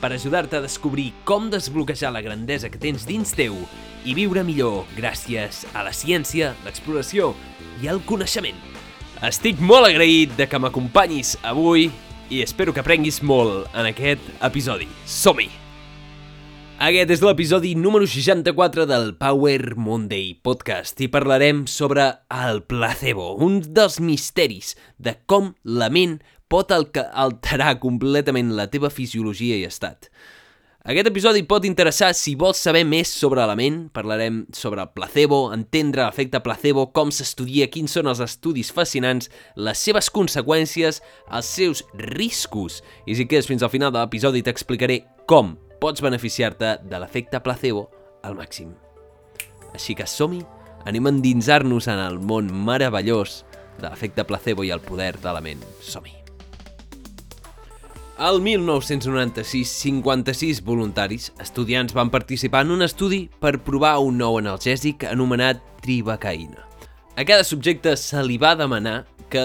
per ajudar-te a descobrir com desbloquejar la grandesa que tens dins teu i viure millor gràcies a la ciència, l'exploració i el coneixement. Estic molt agraït de que m'acompanyis avui i espero que aprenguis molt en aquest episodi. Som-hi! Aquest és l'episodi número 64 del Power Monday Podcast i parlarem sobre el placebo, un dels misteris de com la ment pot alterar completament la teva fisiologia i estat. Aquest episodi pot interessar si vols saber més sobre la ment, parlarem sobre el placebo, entendre l'efecte placebo, com s'estudia, quins són els estudis fascinants, les seves conseqüències, els seus riscos, i si quedes fins al final de l'episodi t'explicaré com pots beneficiar-te de l'efecte placebo al màxim. Així que som-hi, anem a endinsar-nos en el món meravellós de l'efecte placebo i el poder de la ment. Som-hi! Al 1996, 56 voluntaris, estudiants, van participar en un estudi per provar un nou analgèsic anomenat tribacaïna. A cada subjecte se li va demanar que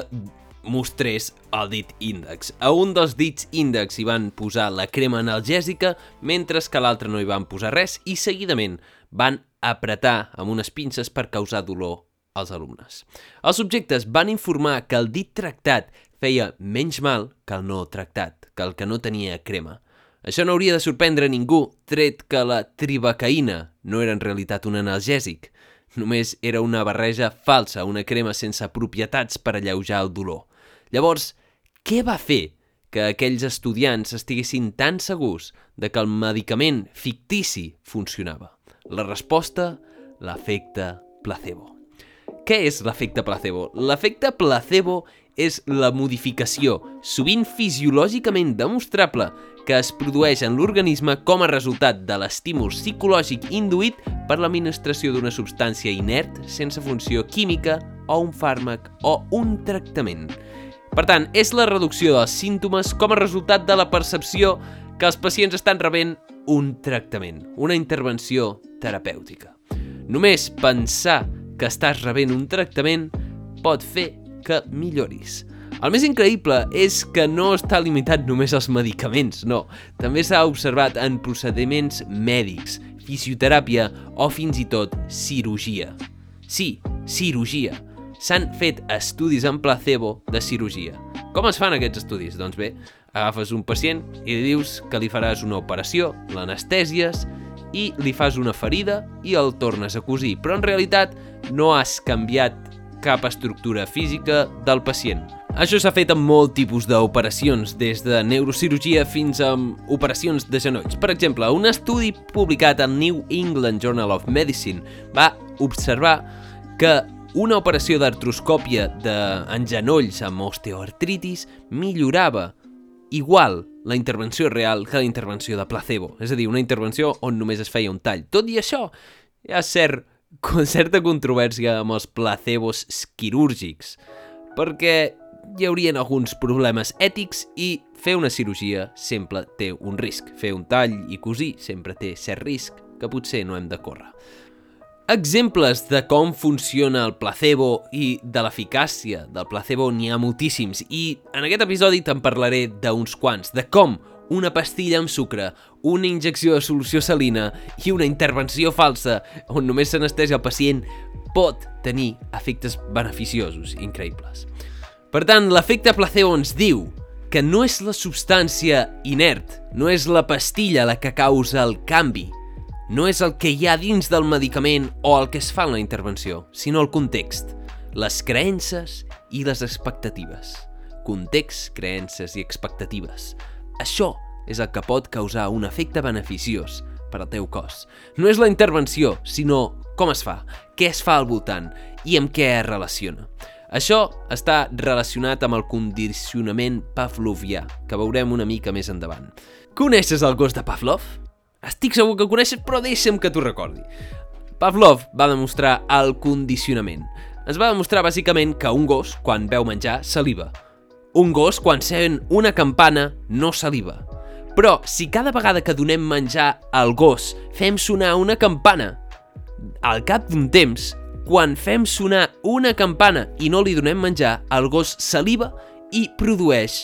mostrés el dit índex. A un dels dits índex hi van posar la crema analgèsica, mentre que a l'altre no hi van posar res i seguidament van apretar amb unes pinces per causar dolor als alumnes. Els subjectes van informar que el dit tractat feia menys mal que el no tractat, que el que no tenia crema. Això no hauria de sorprendre ningú, tret que la tribacaïna no era en realitat un analgèsic. Només era una barreja falsa, una crema sense propietats per alleujar el dolor. Llavors, què va fer que aquells estudiants estiguessin tan segurs de que el medicament fictici funcionava? La resposta, l'efecte placebo. Què és l'efecte placebo? L'efecte placebo és la modificació, sovint fisiològicament demostrable, que es produeix en l'organisme com a resultat de l'estímul psicològic induït per l'administració d'una substància inert sense funció química o un fàrmac o un tractament. Per tant, és la reducció dels símptomes com a resultat de la percepció que els pacients estan rebent un tractament, una intervenció terapèutica. Només pensar que estàs rebent un tractament pot fer que milloris. El més increïble és que no està limitat només als medicaments, no. També s'ha observat en procediments mèdics, fisioteràpia o fins i tot cirurgia. Sí, cirurgia s'han fet estudis en placebo de cirurgia. Com es fan aquests estudis? Doncs bé, agafes un pacient i li dius que li faràs una operació, l'anestèsies i li fas una ferida i el tornes a cosir, però en realitat no has canviat cap estructura física del pacient. Això s'ha fet amb molt tipus d'operacions, des de neurocirurgia fins a operacions de genolls. Per exemple, un estudi publicat al New England Journal of Medicine va observar que una operació d'artroscòpia de... en genolls amb osteoartritis millorava igual la intervenció real que la intervenció de placebo. És a dir, una intervenció on només es feia un tall. Tot i això, hi ha cert, certa controvèrsia amb els placebos quirúrgics, perquè hi haurien alguns problemes ètics i fer una cirurgia sempre té un risc. Fer un tall i cosir sempre té cert risc que potser no hem de córrer. Exemples de com funciona el placebo i de l'eficàcia del placebo n'hi ha moltíssims i en aquest episodi te'n parlaré d'uns quants, de com una pastilla amb sucre, una injecció de solució salina i una intervenció falsa on només s'anestesia el pacient pot tenir efectes beneficiosos increïbles. Per tant, l'efecte placebo ens diu que no és la substància inert, no és la pastilla la que causa el canvi, no és el que hi ha dins del medicament o el que es fa en la intervenció, sinó el context, les creences i les expectatives. Context, creences i expectatives. Això és el que pot causar un efecte beneficiós per al teu cos. No és la intervenció, sinó com es fa, què es fa al voltant i amb què es relaciona. Això està relacionat amb el condicionament pavlovià, que veurem una mica més endavant. Coneixes el gos de Pavlov? Estic segur que ho coneixes, però deixa'm que t'ho recordi. Pavlov va demostrar el condicionament. Ens va demostrar bàsicament que un gos, quan veu menjar, saliva. Un gos, quan sent una campana, no saliva. Però si cada vegada que donem menjar al gos fem sonar una campana, al cap d'un temps, quan fem sonar una campana i no li donem menjar, el gos saliva i produeix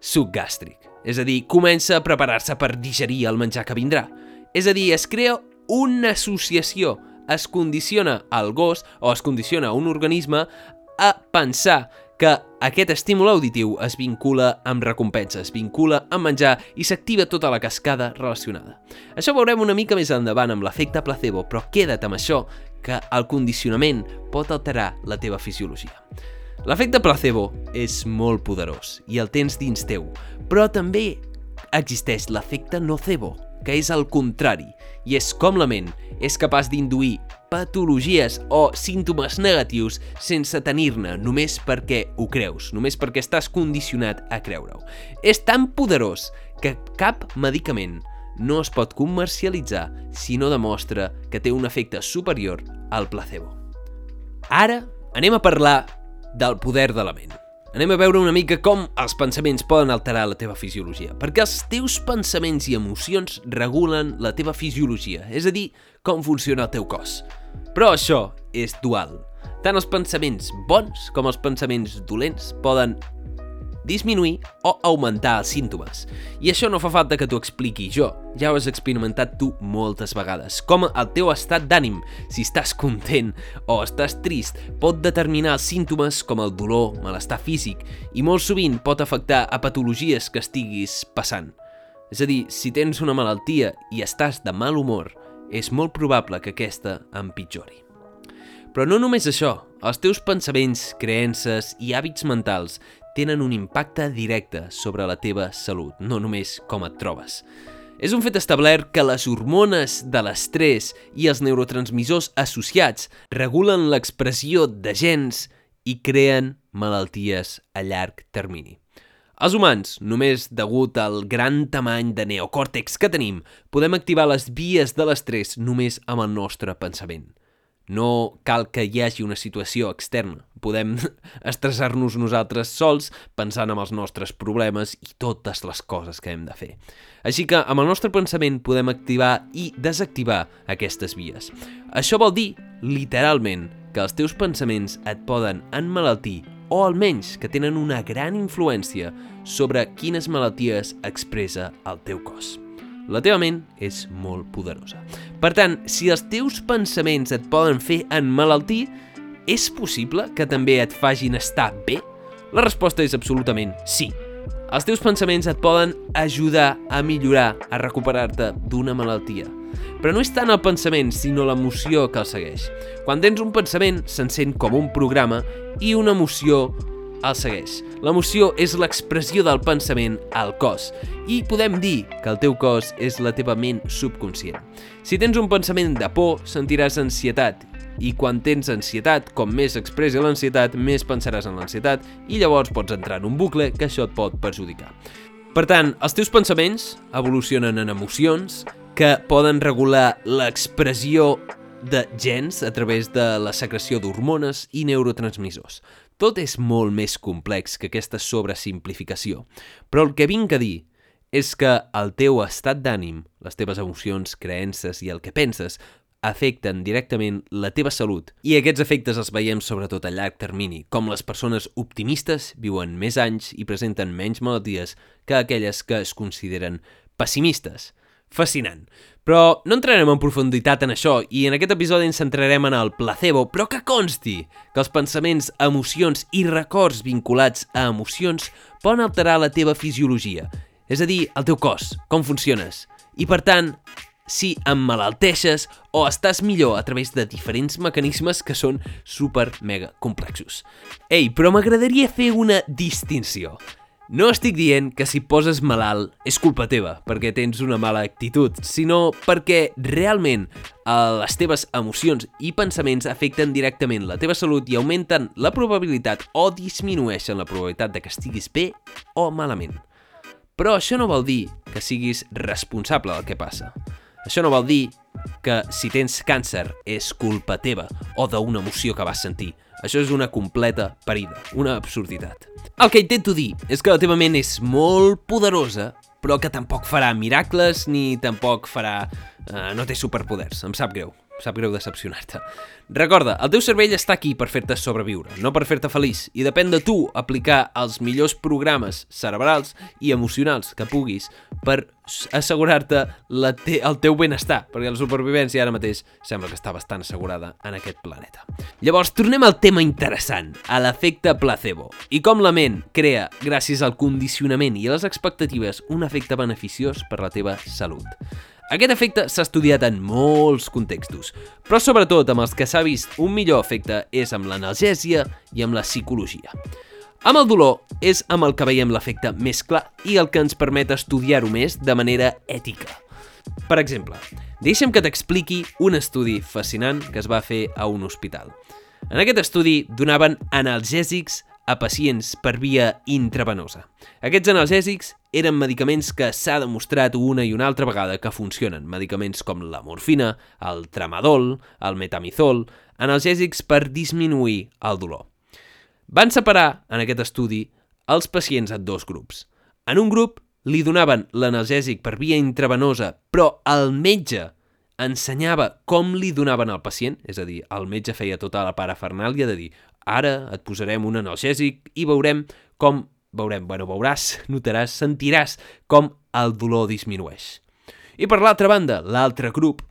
suc gàstric. És a dir, comença a preparar-se per digerir el menjar que vindrà. És a dir, es crea una associació, es condiciona el gos o es condiciona un organisme a pensar que aquest estímul auditiu es vincula amb recompensa, es vincula amb menjar i s'activa tota la cascada relacionada. Això ho veurem una mica més endavant amb l'efecte placebo, però queda't amb això que el condicionament pot alterar la teva fisiologia. L'efecte placebo és molt poderós i el tens dins teu, però també existeix l'efecte nocebo, que és el contrari, i és com la ment és capaç d'induir patologies o símptomes negatius sense tenir-ne, només perquè ho creus, només perquè estàs condicionat a creure-ho. És tan poderós que cap medicament no es pot comercialitzar si no demostra que té un efecte superior al placebo. Ara anem a parlar del poder de la ment. Anem a veure una mica com els pensaments poden alterar la teva fisiologia, perquè els teus pensaments i emocions regulen la teva fisiologia, és a dir, com funciona el teu cos. Però això és dual. Tant els pensaments bons com els pensaments dolents poden disminuir o augmentar els símptomes. I això no fa falta que t'ho expliqui jo, ja ho has experimentat tu moltes vegades. Com el teu estat d'ànim, si estàs content o estàs trist, pot determinar els símptomes com el dolor, malestar físic, i molt sovint pot afectar a patologies que estiguis passant. És a dir, si tens una malaltia i estàs de mal humor, és molt probable que aquesta empitjori. Però no només això, els teus pensaments, creences i hàbits mentals tenen un impacte directe sobre la teva salut, no només com et trobes. És un fet establert que les hormones de l'estrès i els neurotransmissors associats regulen l'expressió de gens i creen malalties a llarg termini. Els humans, només degut al gran tamany de neocòrtex que tenim, podem activar les vies de l'estrès només amb el nostre pensament. No cal que hi hagi una situació externa. Podem estressar-nos nosaltres sols pensant en els nostres problemes i totes les coses que hem de fer. Així que amb el nostre pensament podem activar i desactivar aquestes vies. Això vol dir, literalment, que els teus pensaments et poden enmalaltir o almenys que tenen una gran influència sobre quines malalties expressa el teu cos. La teva ment és molt poderosa. Per tant, si els teus pensaments et poden fer enmalaltir, és possible que també et fagin estar bé? La resposta és absolutament sí. Els teus pensaments et poden ajudar a millorar, a recuperar-te d'una malaltia. Però no és tant el pensament, sinó l'emoció que el segueix. Quan tens un pensament, s'encén com un programa i una emoció el segueix. L'emoció és l'expressió del pensament al cos i podem dir que el teu cos és la teva ment subconscient. Si tens un pensament de por, sentiràs ansietat i quan tens ansietat, com més expressi l'ansietat, més pensaràs en l'ansietat i llavors pots entrar en un bucle que això et pot perjudicar. Per tant, els teus pensaments evolucionen en emocions que poden regular l'expressió de gens a través de la secreció d'hormones i neurotransmissors. Tot és molt més complex que aquesta sobresimplificació, però el que vinc a dir és que el teu estat d'ànim, les teves emocions, creences i el que penses afecten directament la teva salut i aquests efectes els veiem sobretot a llarg termini, com les persones optimistes viuen més anys i presenten menys malalties que aquelles que es consideren pessimistes fascinant. Però no entrarem en profunditat en això i en aquest episodi ens centrarem en el placebo, però que consti que els pensaments, emocions i records vinculats a emocions poden alterar la teva fisiologia, és a dir, el teu cos, com funciones. I per tant, si emmalalteixes o estàs millor a través de diferents mecanismes que són super mega complexos. Ei, però m'agradaria fer una distinció. No estic dient que si poses malalt és culpa teva perquè tens una mala actitud, sinó perquè realment eh, les teves emocions i pensaments afecten directament la teva salut i augmenten la probabilitat o disminueixen la probabilitat de que estiguis bé o malament. Però això no vol dir que siguis responsable del que passa. Això no vol dir que si tens càncer és culpa teva o d'una emoció que vas sentir. Això és una completa parida, una absurditat. El que intento dir és que la teva ment és molt poderosa, però que tampoc farà miracles ni tampoc farà... Uh, no té superpoders, em sap greu sap greu decepcionar-te. Recorda, el teu cervell està aquí per fer-te sobreviure, no per fer-te feliç, i depèn de tu aplicar els millors programes cerebrals i emocionals que puguis per assegurar-te te el teu benestar, perquè la supervivència ara mateix sembla que està bastant assegurada en aquest planeta. Llavors, tornem al tema interessant, a l'efecte placebo, i com la ment crea, gràcies al condicionament i a les expectatives, un efecte beneficiós per la teva salut. Aquest efecte s'ha estudiat en molts contextos, però sobretot amb els que s'ha vist un millor efecte és amb l'analgèsia i amb la psicologia. Amb el dolor és amb el que veiem l'efecte més clar i el que ens permet estudiar-ho més de manera ètica. Per exemple, deixa'm que t'expliqui un estudi fascinant que es va fer a un hospital. En aquest estudi donaven analgèsics a pacients per via intravenosa. Aquests analgèsics eren medicaments que s'ha demostrat una i una altra vegada que funcionen. Medicaments com la morfina, el tramadol, el metamizol, analgèsics per disminuir el dolor. Van separar, en aquest estudi, els pacients en dos grups. En un grup li donaven l'analgèsic per via intravenosa, però el metge ensenyava com li donaven al pacient, és a dir, el metge feia tota la parafernàlia de dir Ara et posarem un analgèsic i veurem com... Veurem, bueno, veuràs, notaràs, sentiràs com el dolor disminueix. I per l'altra banda, l'altre grup,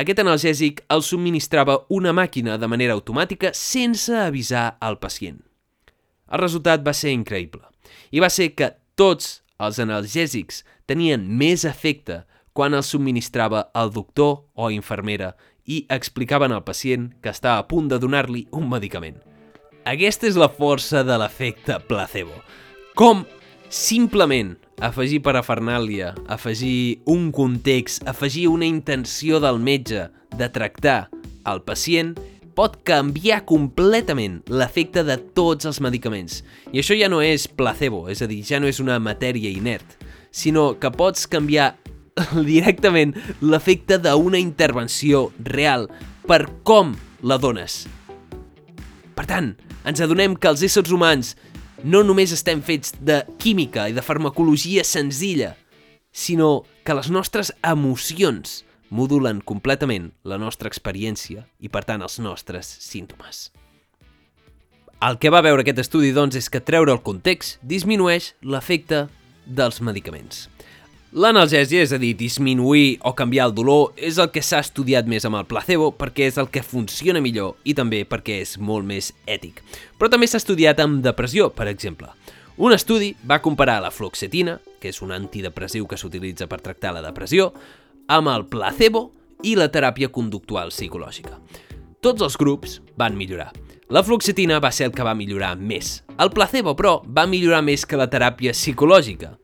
aquest analgèsic el subministrava una màquina de manera automàtica sense avisar al pacient. El resultat va ser increïble. I va ser que tots els analgèsics tenien més efecte quan els subministrava el doctor o infermera i explicaven al pacient que estava a punt de donar-li un medicament. Aquesta és la força de l'efecte placebo. Com simplement afegir parafernàlia, afegir un context, afegir una intenció del metge de tractar el pacient pot canviar completament l'efecte de tots els medicaments. I això ja no és placebo, és a dir, ja no és una matèria inert, sinó que pots canviar directament l'efecte d'una intervenció real per com la dones. Per tant, ens adonem que els éssers humans no només estem fets de química i de farmacologia senzilla, sinó que les nostres emocions modulen completament la nostra experiència i, per tant, els nostres símptomes. El que va veure aquest estudi, doncs, és que treure el context disminueix l'efecte dels medicaments. L'analgèsia, és a dir, disminuir o canviar el dolor, és el que s'ha estudiat més amb el placebo perquè és el que funciona millor i també perquè és molt més ètic. Però també s'ha estudiat amb depressió, per exemple. Un estudi va comparar la fluoxetina, que és un antidepressiu que s'utilitza per tractar la depressió, amb el placebo i la teràpia conductual psicològica. Tots els grups van millorar. La fluoxetina va ser el que va millorar més. El placebo, però, va millorar més que la teràpia psicològica.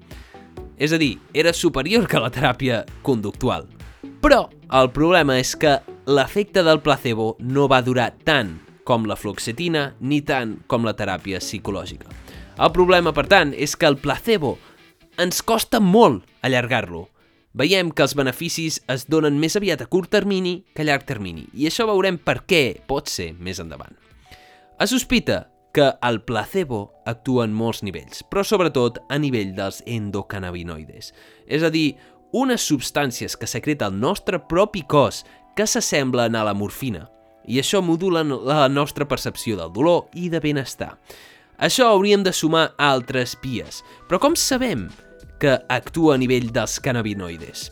És a dir, era superior que la teràpia conductual. Però el problema és que l'efecte del placebo no va durar tant com la fluoxetina ni tant com la teràpia psicològica. El problema, per tant, és que el placebo ens costa molt allargar-lo. Veiem que els beneficis es donen més aviat a curt termini que a llarg termini, i això veurem per què pot ser més endavant. Es sospita que el placebo actua en molts nivells, però sobretot a nivell dels endocannabinoides, és a dir, unes substàncies que secreta el nostre propi cos que s'assemblen a la morfina, i això modula la nostra percepció del dolor i de benestar. Això hauríem de sumar altres vies, però com sabem que actua a nivell dels cannabinoides?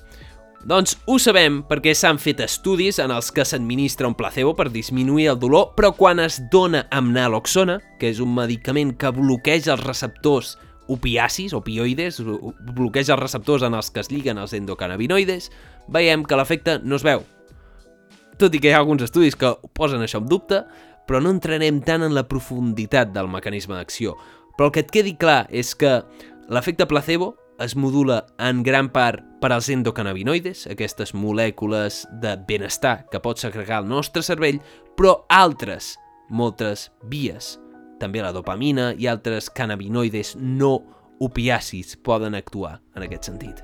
Doncs ho sabem perquè s'han fet estudis en els que s'administra un placebo per disminuir el dolor, però quan es dona amb naloxona, que és un medicament que bloqueja els receptors opiacis, opioides, bloqueja els receptors en els que es lliguen els endocannabinoides, veiem que l'efecte no es veu. Tot i que hi ha alguns estudis que posen això en dubte, però no entrarem tant en la profunditat del mecanisme d'acció. Però el que et quedi clar és que l'efecte placebo es modula en gran part per als endocannabinoides, aquestes molècules de benestar que pot segregar el nostre cervell, però altres, moltes vies, també la dopamina i altres cannabinoides no opiacis poden actuar en aquest sentit.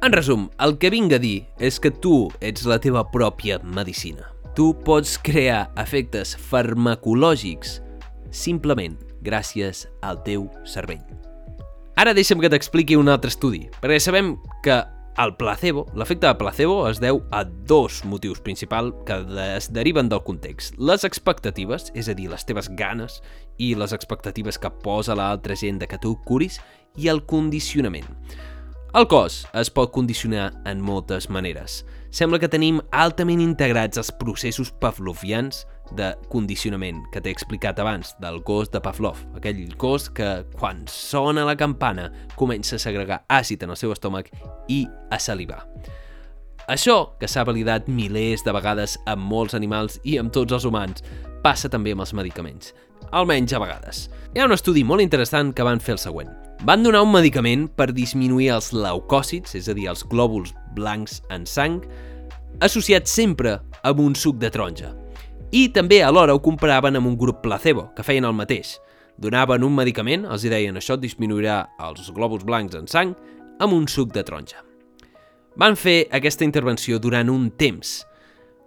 En resum, el que vinc a dir és que tu ets la teva pròpia medicina. Tu pots crear efectes farmacològics simplement gràcies al teu cervell. Ara deixa'm que t'expliqui un altre estudi, perquè sabem que el placebo, l'efecte de placebo es deu a dos motius principals que es deriven del context. Les expectatives, és a dir, les teves ganes i les expectatives que posa l'altra gent de que tu curis, i el condicionament. El cos es pot condicionar en moltes maneres. Sembla que tenim altament integrats els processos pavlovians de condicionament que t'he explicat abans, del gos de Pavlov, aquell gos que quan sona la campana comença a segregar àcid en el seu estómac i a salivar. Això, que s'ha validat milers de vegades amb molts animals i amb tots els humans, passa també amb els medicaments, almenys a vegades. Hi ha un estudi molt interessant que van fer el següent. Van donar un medicament per disminuir els leucòcits, és a dir, els glòbuls blancs en sang, associat sempre amb un suc de taronja. I també alhora ho comparaven amb un grup placebo, que feien el mateix. Donaven un medicament, els deien això disminuirà els glòbuls blancs en sang, amb un suc de taronja. Van fer aquesta intervenció durant un temps,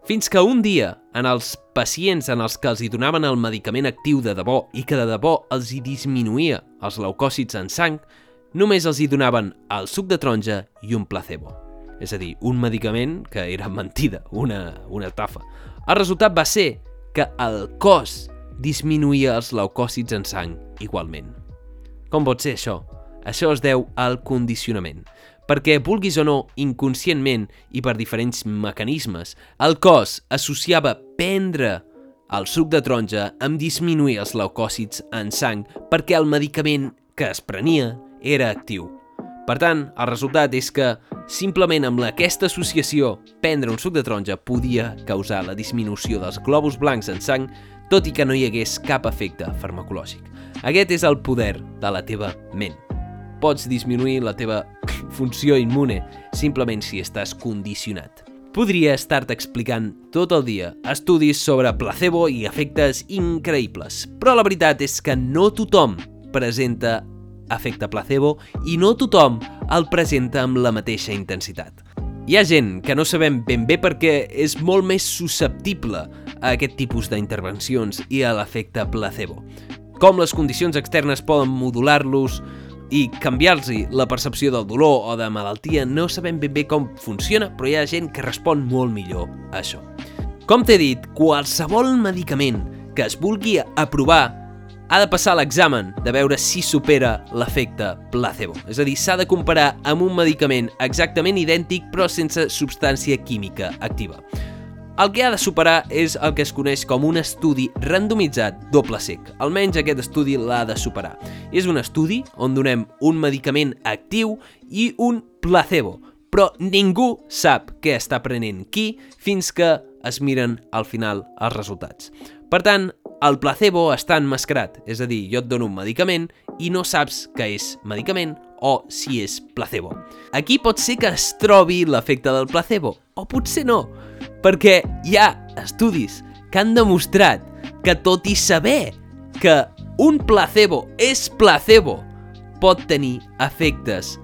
fins que un dia, en els pacients en els que els hi donaven el medicament actiu de debò i que de debò els hi disminuïa els leucòcits en sang, només els hi donaven el suc de taronja i un placebo. És a dir, un medicament que era mentida, una, una estafa. El resultat va ser que el cos disminuïa els leucòcits en sang igualment. Com pot ser això? Això es deu al condicionament. Perquè, vulguis o no, inconscientment i per diferents mecanismes, el cos associava prendre el suc de taronja amb disminuir els leucòcits en sang perquè el medicament que es prenia era actiu. Per tant, el resultat és que simplement amb aquesta associació prendre un suc de taronja podia causar la disminució dels glòbuls blancs en sang, tot i que no hi hagués cap efecte farmacològic. Aquest és el poder de la teva ment. Pots disminuir la teva funció immune simplement si estàs condicionat. Podria estar-te explicant tot el dia estudis sobre placebo i efectes increïbles, però la veritat és que no tothom presenta efecte placebo i no tothom el presenta amb la mateixa intensitat. Hi ha gent que no sabem ben bé perquè és molt més susceptible a aquest tipus d'intervencions i a l'efecte placebo. Com les condicions externes poden modular-los i canviar-los la percepció del dolor o de malaltia, no sabem ben bé com funciona, però hi ha gent que respon molt millor a això. Com t'he dit, qualsevol medicament que es vulgui aprovar ha de passar l'examen de veure si supera l'efecte placebo. És a dir, s'ha de comparar amb un medicament exactament idèntic però sense substància química activa. El que ha de superar és el que es coneix com un estudi randomitzat doble sec. Almenys aquest estudi l'ha de superar. És un estudi on donem un medicament actiu i un placebo, però ningú sap què està prenent qui fins que es miren al final els resultats. Per tant, el placebo està enmascarat, és a dir, jo et dono un medicament i no saps que és medicament o si és placebo. Aquí pot ser que es trobi l'efecte del placebo, o potser no, perquè hi ha estudis que han demostrat que tot i saber que un placebo és placebo, pot tenir efectes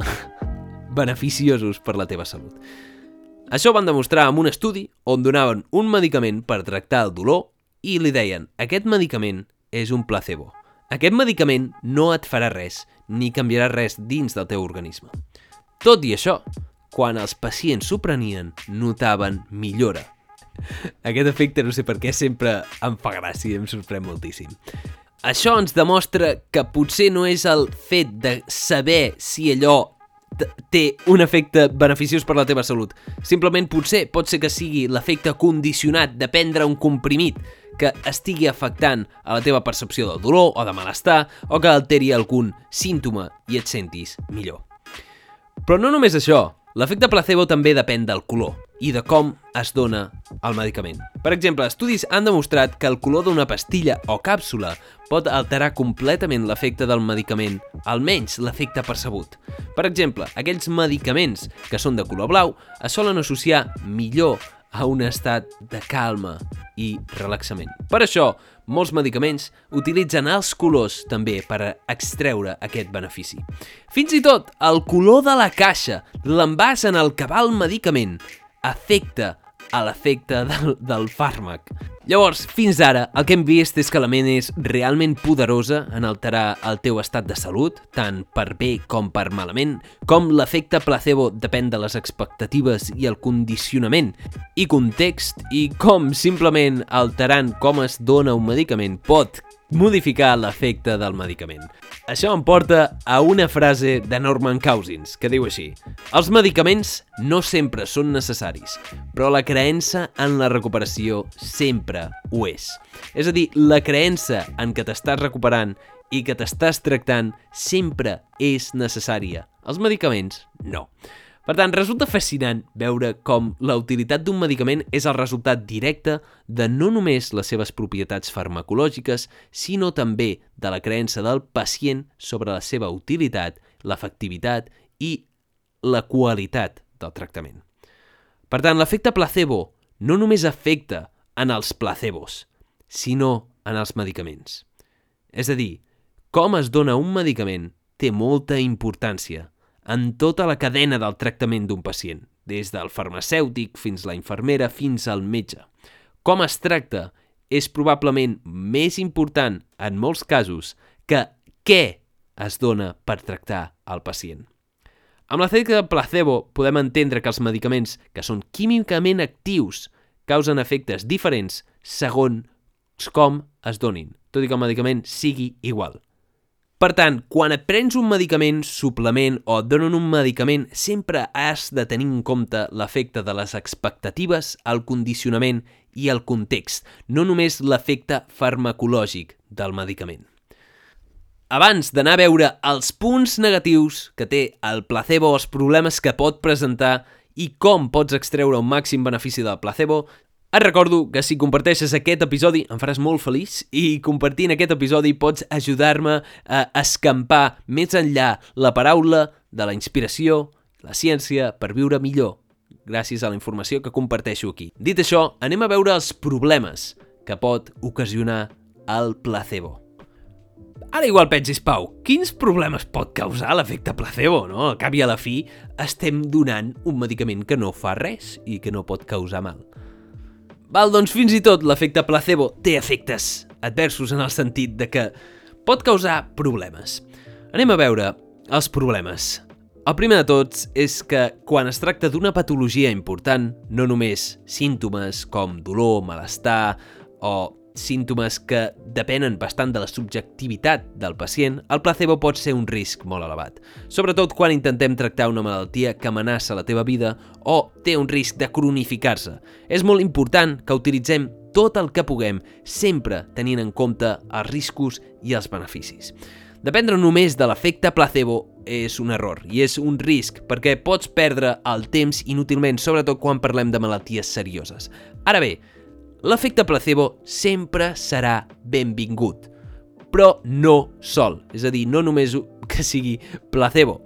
beneficiosos per la teva salut. Això ho van demostrar amb un estudi on donaven un medicament per tractar el dolor i li deien aquest medicament és un placebo. Aquest medicament no et farà res ni canviarà res dins del teu organisme. Tot i això, quan els pacients s'ho prenien, notaven millora. Aquest efecte no sé per què sempre em fa gràcia i em sorprèn moltíssim. Això ens demostra que potser no és el fet de saber si allò té un efecte beneficiós per la teva salut. Simplement potser pot ser que sigui l'efecte condicionat de prendre un comprimit que estigui afectant a la teva percepció del dolor o de malestar o que alteri algun símptoma i et sentis millor. Però no només això, l'efecte placebo també depèn del color i de com es dona el medicament. Per exemple, estudis han demostrat que el color d'una pastilla o càpsula pot alterar completament l'efecte del medicament, almenys l'efecte percebut. Per exemple, aquells medicaments que són de color blau es solen associar millor a un estat de calma i relaxament. Per això, molts medicaments utilitzen els colors també per extreure aquest benefici. Fins i tot el color de la caixa, l'envàs en el que va el medicament, afecta a l'efecte del, del fàrmac. Llavors, fins ara, el que hem vist és que la ment és realment poderosa en alterar el teu estat de salut, tant per bé com per malament, com l'efecte placebo depèn de les expectatives i el condicionament i context, i com simplement alterant com es dona un medicament pot modificar l'efecte del medicament. Això em porta a una frase de Norman Cousins, que diu així Els medicaments no sempre són necessaris, però la creença en la recuperació sempre ho és. És a dir, la creença en que t'estàs recuperant i que t'estàs tractant sempre és necessària. Els medicaments, no. Per tant, resulta fascinant veure com la utilitat d'un medicament és el resultat directe de no només les seves propietats farmacològiques, sinó també de la creença del pacient sobre la seva utilitat, l'efectivitat i la qualitat del tractament. Per tant, l'efecte placebo no només afecta en els placebos, sinó en els medicaments. És a dir, com es dona un medicament té molta importància en tota la cadena del tractament d'un pacient, des del farmacèutic fins la infermera fins al metge. Com es tracta és probablement més important en molts casos que què es dona per tractar el pacient. Amb l'efecte de placebo podem entendre que els medicaments que són químicament actius causen efectes diferents segons com es donin, tot i que el medicament sigui igual. Per tant, quan et prens un medicament, suplement o et donen un medicament, sempre has de tenir en compte l'efecte de les expectatives, el condicionament i el context, no només l'efecte farmacològic del medicament. Abans d'anar a veure els punts negatius que té el placebo els problemes que pot presentar i com pots extreure un màxim benefici del placebo, et recordo que si comparteixes aquest episodi em faràs molt feliç i compartint aquest episodi pots ajudar-me a escampar més enllà la paraula de la inspiració, la ciència, per viure millor, gràcies a la informació que comparteixo aquí. Dit això, anem a veure els problemes que pot ocasionar el placebo. Ara igual pensis, Pau, quins problemes pot causar l'efecte placebo, no? Al cap i a la fi estem donant un medicament que no fa res i que no pot causar mal. Val, doncs fins i tot l'efecte placebo té efectes adversos en el sentit de que pot causar problemes. Anem a veure els problemes. El primer de tots és que quan es tracta d'una patologia important, no només símptomes com dolor, malestar o símptomes que depenen bastant de la subjectivitat del pacient, el placebo pot ser un risc molt elevat. Sobretot quan intentem tractar una malaltia que amenaça la teva vida o té un risc de cronificar-se. És molt important que utilitzem tot el que puguem, sempre tenint en compte els riscos i els beneficis. Dependre només de l'efecte placebo és un error i és un risc perquè pots perdre el temps inútilment, sobretot quan parlem de malalties serioses. Ara bé, l'efecte placebo sempre serà benvingut, però no sol, és a dir, no només que sigui placebo.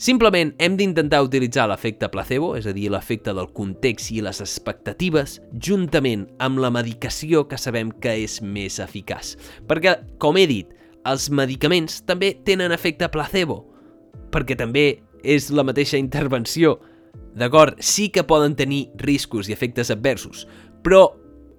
Simplement hem d'intentar utilitzar l'efecte placebo, és a dir, l'efecte del context i les expectatives, juntament amb la medicació que sabem que és més eficaç. Perquè, com he dit, els medicaments també tenen efecte placebo, perquè també és la mateixa intervenció. D'acord, sí que poden tenir riscos i efectes adversos, però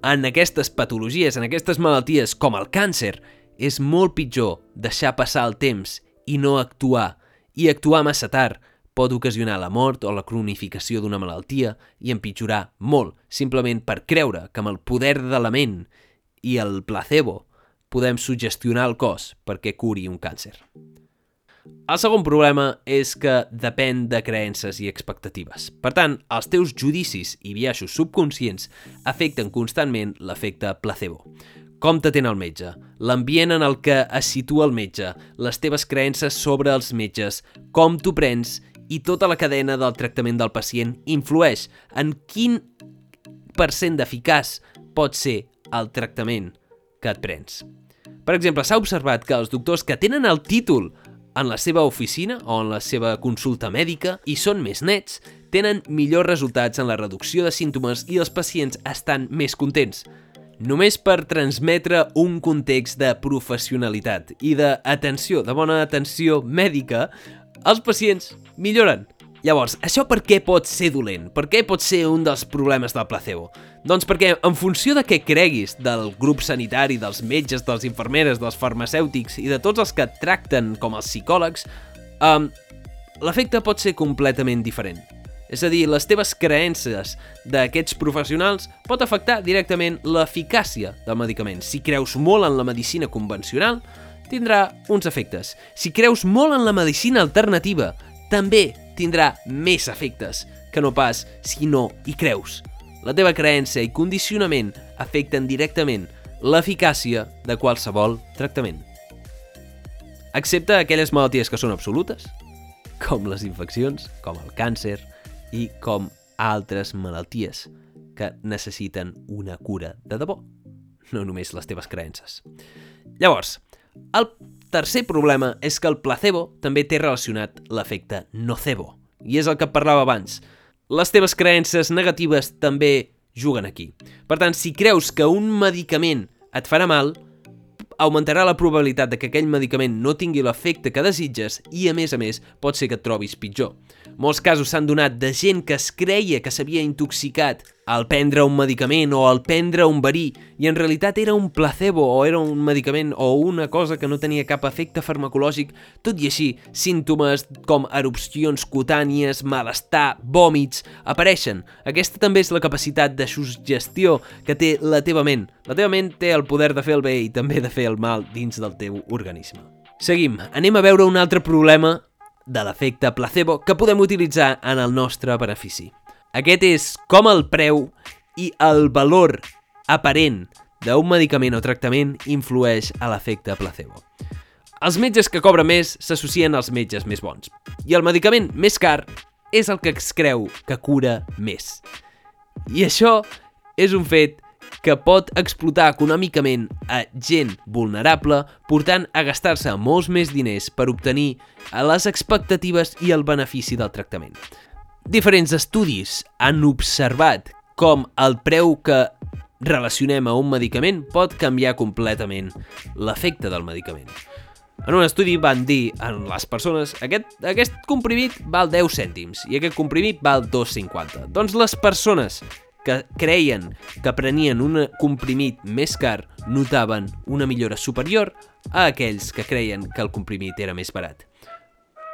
en aquestes patologies, en aquestes malalties com el càncer, és molt pitjor deixar passar el temps i no actuar, i actuar massa tard pot ocasionar la mort o la cronificació d'una malaltia i empitjorar molt, simplement per creure que amb el poder de la ment i el placebo podem sugestionar el cos perquè curi un càncer. El segon problema és que depèn de creences i expectatives. Per tant, els teus judicis i biaixos subconscients afecten constantment l'efecte placebo. Com t'atén el metge, l'ambient en el que es situa el metge, les teves creences sobre els metges, com t'ho prens i tota la cadena del tractament del pacient influeix en quin percent d'eficaç pot ser el tractament que et prens. Per exemple, s'ha observat que els doctors que tenen el títol en la seva oficina o en la seva consulta mèdica i són més nets, tenen millors resultats en la reducció de símptomes i els pacients estan més contents. Només per transmetre un context de professionalitat i d'atenció, de bona atenció mèdica, els pacients milloren. Llavors, això per què pot ser dolent? Per què pot ser un dels problemes del placebo? Doncs perquè, en funció de què creguis del grup sanitari, dels metges, dels infermeres, dels farmacèutics i de tots els que et tracten com els psicòlegs, um, l'efecte pot ser completament diferent. És a dir, les teves creences d'aquests professionals pot afectar directament l'eficàcia del medicament. Si creus molt en la medicina convencional, tindrà uns efectes. Si creus molt en la medicina alternativa, també tindrà més efectes que no pas si no hi creus. La teva creença i condicionament afecten directament l'eficàcia de qualsevol tractament. Excepte aquelles malalties que són absolutes, com les infeccions, com el càncer i com altres malalties que necessiten una cura de debò, no només les teves creences. Llavors, el tercer problema és que el placebo també té relacionat l'efecte nocebo, i és el que parlava abans. Les teves creences negatives també juguen aquí. Per tant, si creus que un medicament et farà mal, augmentarà la probabilitat de que aquell medicament no tingui l'efecte que desitges i, a més a més, pot ser que et trobis pitjor. Molts casos s'han donat de gent que es creia que s'havia intoxicat al prendre un medicament o al prendre un verí i en realitat era un placebo o era un medicament o una cosa que no tenia cap efecte farmacològic, tot i així, símptomes com erupcions cutànies, malestar, vòmits, apareixen. Aquesta també és la capacitat de suggestió que té la teva ment. La teva ment té el poder de fer el bé i també de fer el mal dins del teu organisme. Seguim, anem a veure un altre problema de l'efecte placebo que podem utilitzar en el nostre benefici. Aquest és com el preu i el valor aparent d'un medicament o tractament influeix a l'efecte placebo. Els metges que cobren més s'associen als metges més bons. I el medicament més car és el que es creu que cura més. I això és un fet que pot explotar econòmicament a gent vulnerable, portant a gastar-se molts més diners per obtenir les expectatives i el benefici del tractament. Diferents estudis han observat com el preu que relacionem a un medicament pot canviar completament l'efecte del medicament. En un estudi van dir a les persones aquest, aquest comprimit val 10 cèntims i aquest comprimit val 2,50. Doncs les persones que creien que prenien un comprimit més car notaven una millora superior a aquells que creien que el comprimit era més barat.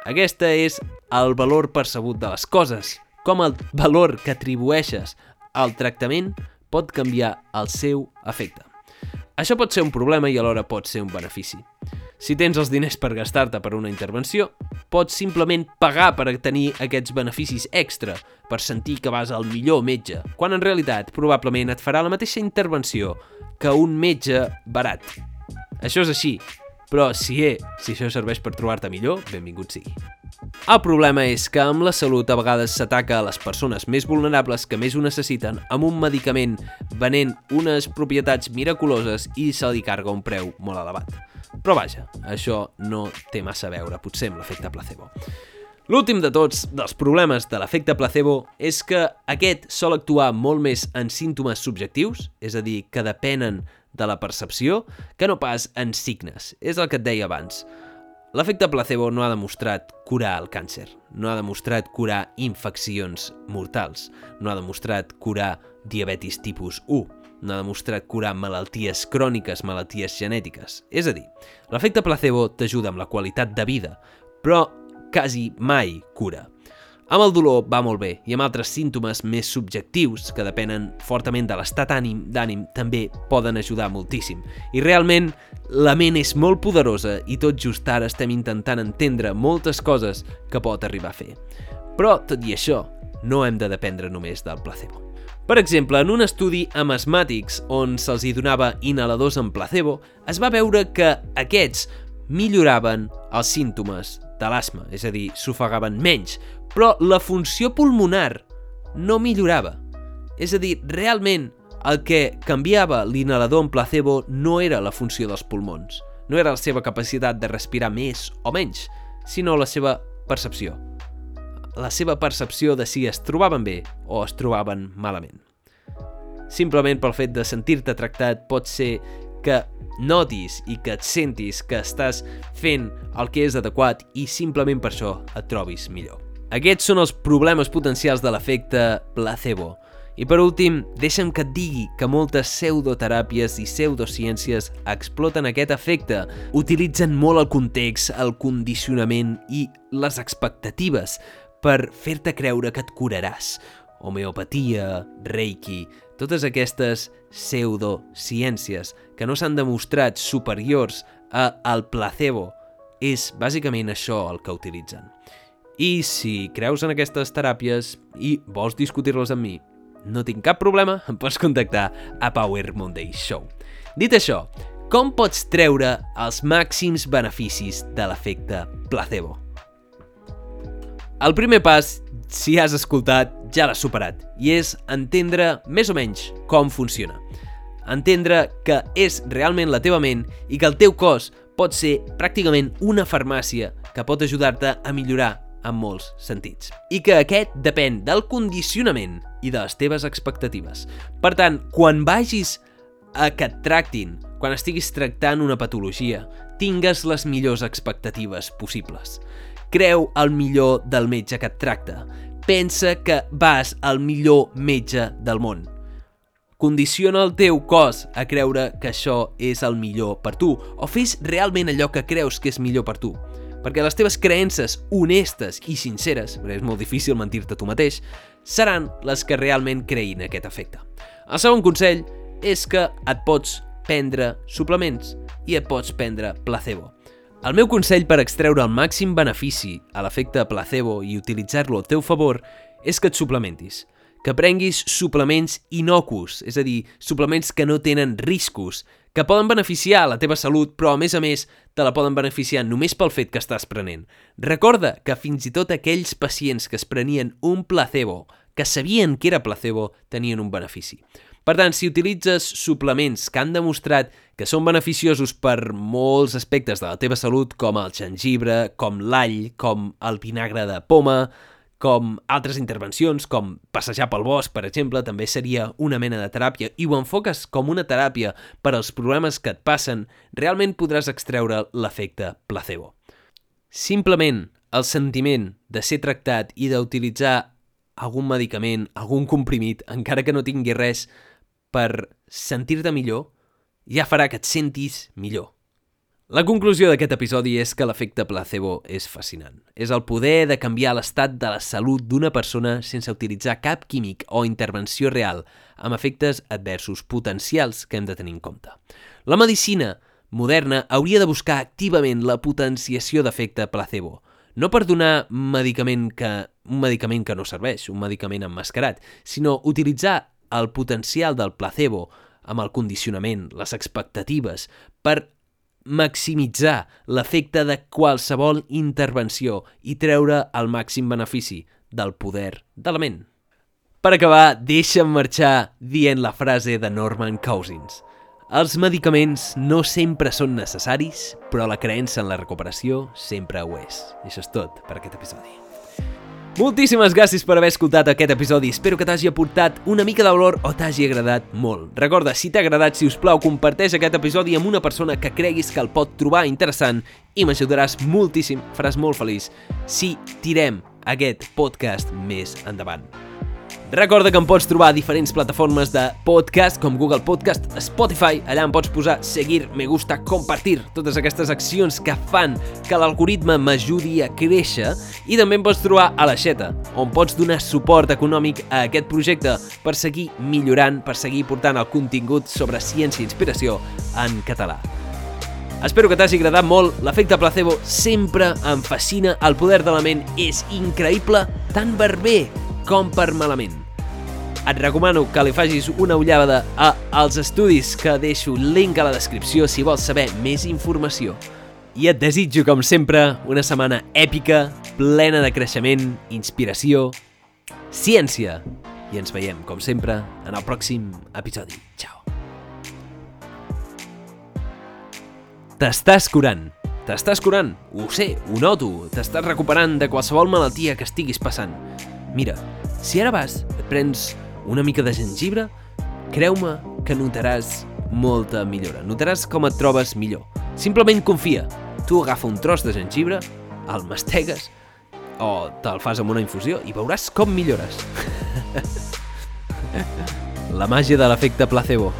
Aquesta és el valor percebut de les coses, com el valor que atribueixes al tractament pot canviar el seu efecte. Això pot ser un problema i alhora pot ser un benefici. Si tens els diners per gastar-te per una intervenció, pots simplement pagar per tenir aquests beneficis extra, per sentir que vas al millor metge, quan en realitat probablement et farà la mateixa intervenció que un metge barat. Això és així, però si, eh, si això serveix per trobar-te millor, benvingut sigui. El problema és que amb la salut a vegades s'ataca a les persones més vulnerables que més ho necessiten amb un medicament venent unes propietats miraculoses i se li carga un preu molt elevat. Però vaja, això no té massa a veure, potser amb l'efecte placebo. L'últim de tots dels problemes de l'efecte placebo és que aquest sol actuar molt més en símptomes subjectius, és a dir, que depenen de la percepció, que no pas en signes. És el que et deia abans. L'efecte placebo no ha demostrat curar el càncer, no ha demostrat curar infeccions mortals, no ha demostrat curar diabetis tipus 1, no ha demostrat curar malalties cròniques, malalties genètiques. És a dir, l'efecte placebo t'ajuda amb la qualitat de vida, però quasi mai cura. Amb el dolor va molt bé i amb altres símptomes més subjectius que depenen fortament de l'estat ànim d'ànim també poden ajudar moltíssim. I realment la ment és molt poderosa i tot just ara estem intentant entendre moltes coses que pot arribar a fer. Però, tot i això, no hem de dependre només del placebo. Per exemple, en un estudi amb asmàtics on se'ls hi donava inhaladors amb placebo, es va veure que aquests milloraven els símptomes de l'asma, és a dir, s'ofegaven menys, però la funció pulmonar no millorava. És a dir, realment el que canviava l'inhalador en placebo no era la funció dels pulmons, no era la seva capacitat de respirar més o menys, sinó la seva percepció. la seva percepció de si es trobaven bé o es trobaven malament. Simplement pel fet de sentir-te tractat pot ser que notis i que et sentis que estàs fent el que és adequat i simplement per això et trobis millor. Aquests són els problemes potencials de l'efecte placebo. I per últim, deixa'm que et digui que moltes pseudoteràpies i pseudociències exploten aquest efecte. Utilitzen molt el context, el condicionament i les expectatives per fer-te creure que et curaràs. Homeopatia, reiki, totes aquestes pseudociències que no s'han demostrat superiors a al placebo és bàsicament això el que utilitzen. I si creus en aquestes teràpies i vols discutir-les amb mi, no tinc cap problema, em pots contactar a Power Monday Show. Dit això, com pots treure els màxims beneficis de l'efecte placebo? El primer pas si has escoltat, ja l'has superat, i és entendre més o menys com funciona. Entendre que és realment la teva ment i que el teu cos pot ser pràcticament una farmàcia que pot ajudar-te a millorar en molts sentits. I que aquest depèn del condicionament i de les teves expectatives. Per tant, quan vagis a que et tractin, quan estiguis tractant una patologia, tingues les millors expectatives possibles. Creu el millor del metge que et tracta. Pensa que vas al millor metge del món. Condiciona el teu cos a creure que això és el millor per tu o fes realment allò que creus que és millor per tu. Perquè les teves creences honestes i sinceres, perquè és molt difícil mentir-te tu mateix, seran les que realment creïn aquest efecte. El segon consell és que et pots prendre suplements i et pots prendre placebo. El meu consell per extreure el màxim benefici a l'efecte placebo i utilitzar-lo al teu favor és que et suplementis. Que prenguis suplements inocus, és a dir, suplements que no tenen riscos, que poden beneficiar la teva salut, però a més a més te la poden beneficiar només pel fet que estàs prenent. Recorda que fins i tot aquells pacients que es prenien un placebo, que sabien que era placebo, tenien un benefici. Per tant, si utilitzes suplements que han demostrat que són beneficiosos per molts aspectes de la teva salut, com el gengibre, com l'all, com el vinagre de poma, com altres intervencions, com passejar pel bosc, per exemple, també seria una mena de teràpia, i ho enfoques com una teràpia per als problemes que et passen, realment podràs extreure l'efecte placebo. Simplement el sentiment de ser tractat i d'utilitzar algun medicament, algun comprimit, encara que no tingui res per sentir-te millor, ja farà que et sentis millor. La conclusió d'aquest episodi és que l'efecte placebo és fascinant. És el poder de canviar l'estat de la salut d'una persona sense utilitzar cap químic o intervenció real, amb efectes adversos potencials que hem de tenir en compte. La medicina moderna hauria de buscar activament la potenciació d'efecte placebo, no per donar medicament que, un medicament que no serveix, un medicament emmascarat, sinó utilitzar el potencial del placebo amb el condicionament, les expectatives, per maximitzar l'efecte de qualsevol intervenció i treure el màxim benefici del poder de la ment. Per acabar, deixa'm marxar dient la frase de Norman Cousins. Els medicaments no sempre són necessaris, però la creença en la recuperació sempre ho és. I això és tot per aquest episodi. Moltíssimes gràcies per haver escoltat aquest episodi. Espero que t'hagi aportat una mica de valor o t'hagi agradat molt. Recorda, si t'ha agradat, si us plau, comparteix aquest episodi amb una persona que creguis que el pot trobar interessant i m'ajudaràs moltíssim, faràs molt feliç si tirem aquest podcast més endavant. Recorda que em pots trobar a diferents plataformes de podcast com Google Podcast, Spotify, allà em pots posar seguir, me gusta, compartir, totes aquestes accions que fan que l'algoritme m'ajudi a créixer. I també em pots trobar a la Xeta, on pots donar suport econòmic a aquest projecte per seguir millorant, per seguir portant el contingut sobre ciència i inspiració en català. Espero que t'hagi agradat molt, l'efecte placebo sempre em fascina, el poder de la ment és increïble, per bé com per malament. Et recomano que li facis una ullada a als estudis que deixo link a la descripció si vols saber més informació. I et desitjo, com sempre, una setmana èpica, plena de creixement, inspiració, ciència. I ens veiem, com sempre, en el pròxim episodi. Ciao. T'estàs curant. T'estàs curant, ho sé, ho noto, t'estàs recuperant de qualsevol malaltia que estiguis passant. Mira, si ara vas, et prens una mica de gengibre, creu-me que notaràs molta millora. Notaràs com et trobes millor. Simplement confia. Tu agafa un tros de gengibre, el mastegues o te'l fas amb una infusió i veuràs com millores. La màgia de l'efecte placebo.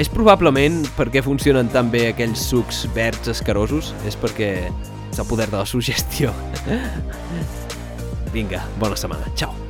És probablement perquè funcionen tan bé aquells sucs verds escarosos, és perquè és el poder de la sugestió. Vinga, bona setmana. Ciao.